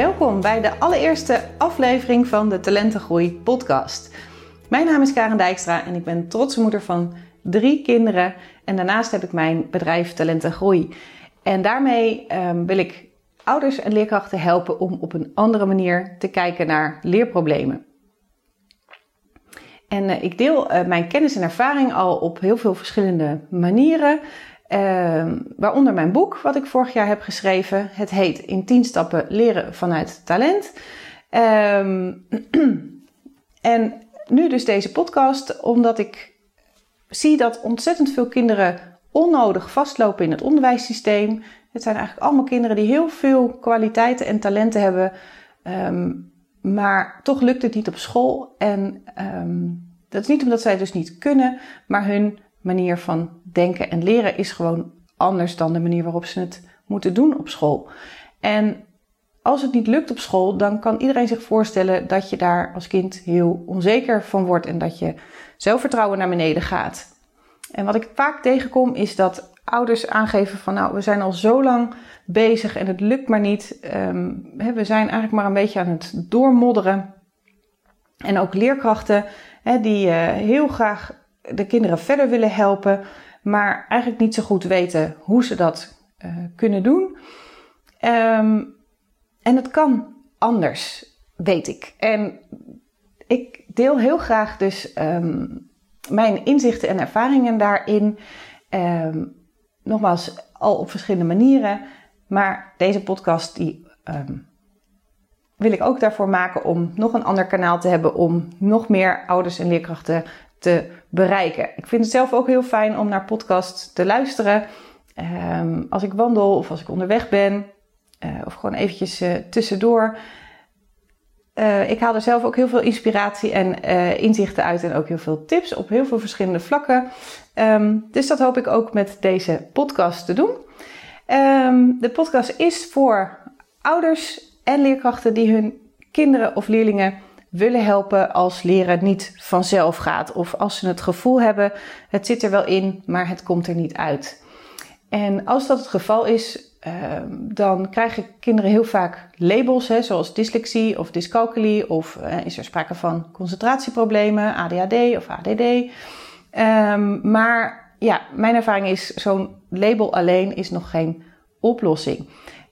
Welkom bij de allereerste aflevering van de Talentengroei podcast. Mijn naam is Karen Dijkstra en ik ben trotse moeder van drie kinderen. En daarnaast heb ik mijn bedrijf Talentengroei. En daarmee um, wil ik ouders en leerkrachten helpen om op een andere manier te kijken naar leerproblemen. En uh, ik deel uh, mijn kennis en ervaring al op heel veel verschillende manieren. Uh, waaronder mijn boek, wat ik vorig jaar heb geschreven. Het heet In 10 stappen leren vanuit talent. Ehm, en nu dus deze podcast, omdat ik zie dat ontzettend veel kinderen onnodig vastlopen in het onderwijssysteem. Het zijn eigenlijk allemaal kinderen die heel veel kwaliteiten en talenten hebben, um, maar toch lukt het niet op school. En dat is niet omdat zij dus niet kunnen, maar hun manier van denken en leren is gewoon anders dan de manier waarop ze het moeten doen op school. En als het niet lukt op school, dan kan iedereen zich voorstellen dat je daar als kind heel onzeker van wordt en dat je zelfvertrouwen naar beneden gaat. En wat ik vaak tegenkom is dat ouders aangeven van nou, we zijn al zo lang bezig en het lukt maar niet. Um, we zijn eigenlijk maar een beetje aan het doormodderen. En ook leerkrachten hè, die uh, heel graag de kinderen verder willen helpen, maar eigenlijk niet zo goed weten hoe ze dat uh, kunnen doen. Um, en het kan anders, weet ik. En ik deel heel graag dus um, mijn inzichten en ervaringen daarin. Um, nogmaals, al op verschillende manieren. Maar deze podcast die wil ik ook daarvoor maken om nog een ander kanaal te hebben om nog meer ouders en leerkrachten te bereiken. Ik vind het zelf ook heel fijn om naar podcasts te luisteren. Um, als ik wandel of als ik onderweg ben. Uh, of gewoon eventjes uh, tussendoor. Uh, ik haal er zelf ook heel veel inspiratie en inzichten uit en ook heel veel tips op heel veel verschillende vlakken. Um, dus dat hoop ik ook met deze podcast te doen. Um, de podcast is voor ouders en leerkrachten die hun kinderen of leerlingen willen helpen als leren niet vanzelf gaat. Of als ze het gevoel hebben, het zit er wel in, maar het komt er niet uit. En als dat het geval is, dan krijgen kinderen heel vaak labels, hè, zoals dyslexie of dyscalculie, of uh, is er sprake van concentratieproblemen, ADHD of ADD. Um, maar ja, mijn ervaring is, zo'n label alleen is nog geen oplossing.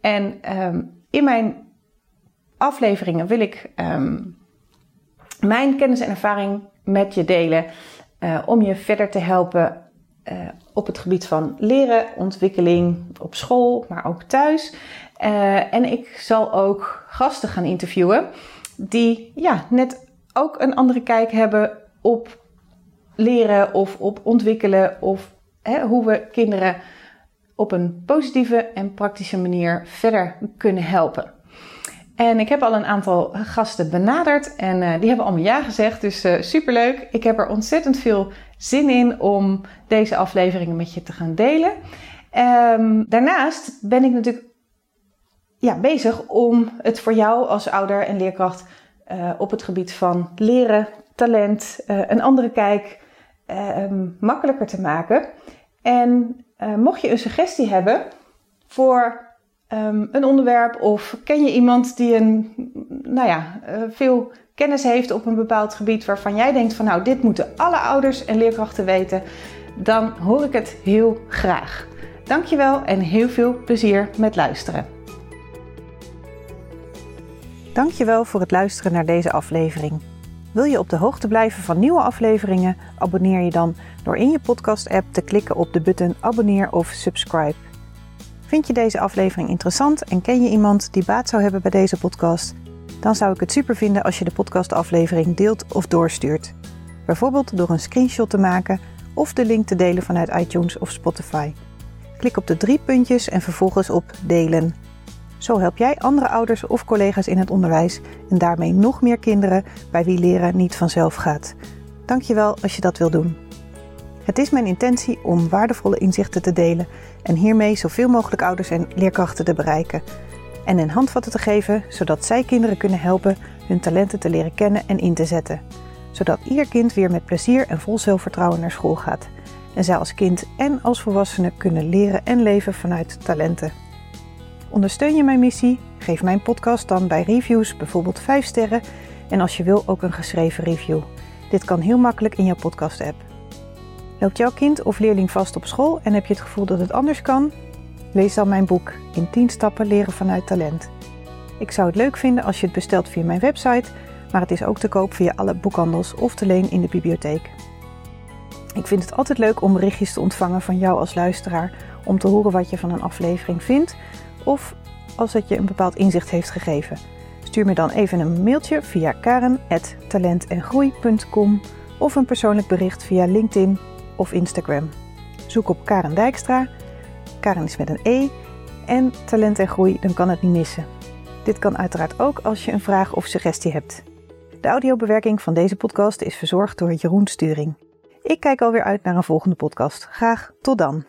En um, in mijn afleveringen wil ik mijn kennis en ervaring met je delen uh, om je verder te helpen uh, op het gebied van leren, ontwikkeling op school, maar ook thuis. Uh, en ik zal ook gasten gaan interviewen die ja, net ook een andere kijk hebben op leren of op ontwikkelen of hè, hoe we kinderen op een positieve en praktische manier verder kunnen helpen. En ik heb al een aantal gasten benaderd en uh, die hebben allemaal ja gezegd. Dus uh, superleuk. Ik heb er ontzettend veel zin in om deze afleveringen met je te gaan delen. Um, daarnaast ben ik natuurlijk ja, bezig om het voor jou als ouder en leerkracht uh, op het gebied van leren, talent, een andere kijk makkelijker te maken. En mocht je een suggestie hebben voor um, een onderwerp of ken je iemand die een, nou ja, uh, veel kennis heeft op een bepaald gebied waarvan jij denkt van nou dit moeten alle ouders en leerkrachten weten, dan hoor ik het heel graag. Dankjewel en heel veel plezier met luisteren. Dankjewel voor het luisteren naar deze aflevering. Wil je op de hoogte blijven van nieuwe afleveringen? Abonneer je dan door in je podcast-app te klikken op de button abonneer of subscribe. Vind je deze aflevering interessant en ken je iemand die baat zou hebben bij deze podcast? Dan zou ik het super vinden als je de podcastaflevering deelt of doorstuurt. Bijvoorbeeld door een screenshot te maken of de link te delen vanuit iTunes of Spotify. Klik op de drie puntjes en vervolgens op delen. Zo help jij andere ouders of collega's in het onderwijs en daarmee nog meer kinderen bij wie leren niet vanzelf gaat. Dankjewel als je dat wil doen. Het is mijn intentie om waardevolle inzichten te delen en hiermee zoveel mogelijk ouders en leerkrachten te bereiken. En een handvatten te geven zodat zij kinderen kunnen helpen hun talenten te leren kennen en in te zetten. Zodat ieder kind weer met plezier en vol zelfvertrouwen naar school gaat. En zij als kind en als volwassene kunnen leren en leven vanuit talenten. Ondersteun je mijn missie? Geef mijn podcast dan bij reviews bijvoorbeeld 5 sterren en als je wil ook een geschreven review. Dit kan heel makkelijk in jouw podcast-app. Loopt jouw kind of leerling vast op school en heb je het gevoel dat het anders kan? Lees dan mijn boek In 10 stappen leren vanuit talent. Ik zou het leuk vinden als je het bestelt via mijn website, maar het is ook te koop via alle boekhandels of te leen in de bibliotheek. Ik vind het altijd leuk om berichtjes te ontvangen van jou als luisteraar om te horen wat je van een aflevering vindt of als het je een bepaald inzicht heeft gegeven. Stuur me dan even een mailtje via karen.talentengroei.com of een persoonlijk bericht via LinkedIn of Instagram. Zoek op Karen Dijkstra. Karen is met een E. En talent en groei, dan kan het niet missen. Dit kan uiteraard ook als je een vraag of suggestie hebt. De audiobewerking van deze podcast is verzorgd door Jeroen Sturing. Ik kijk alweer uit naar een volgende podcast. Graag tot dan.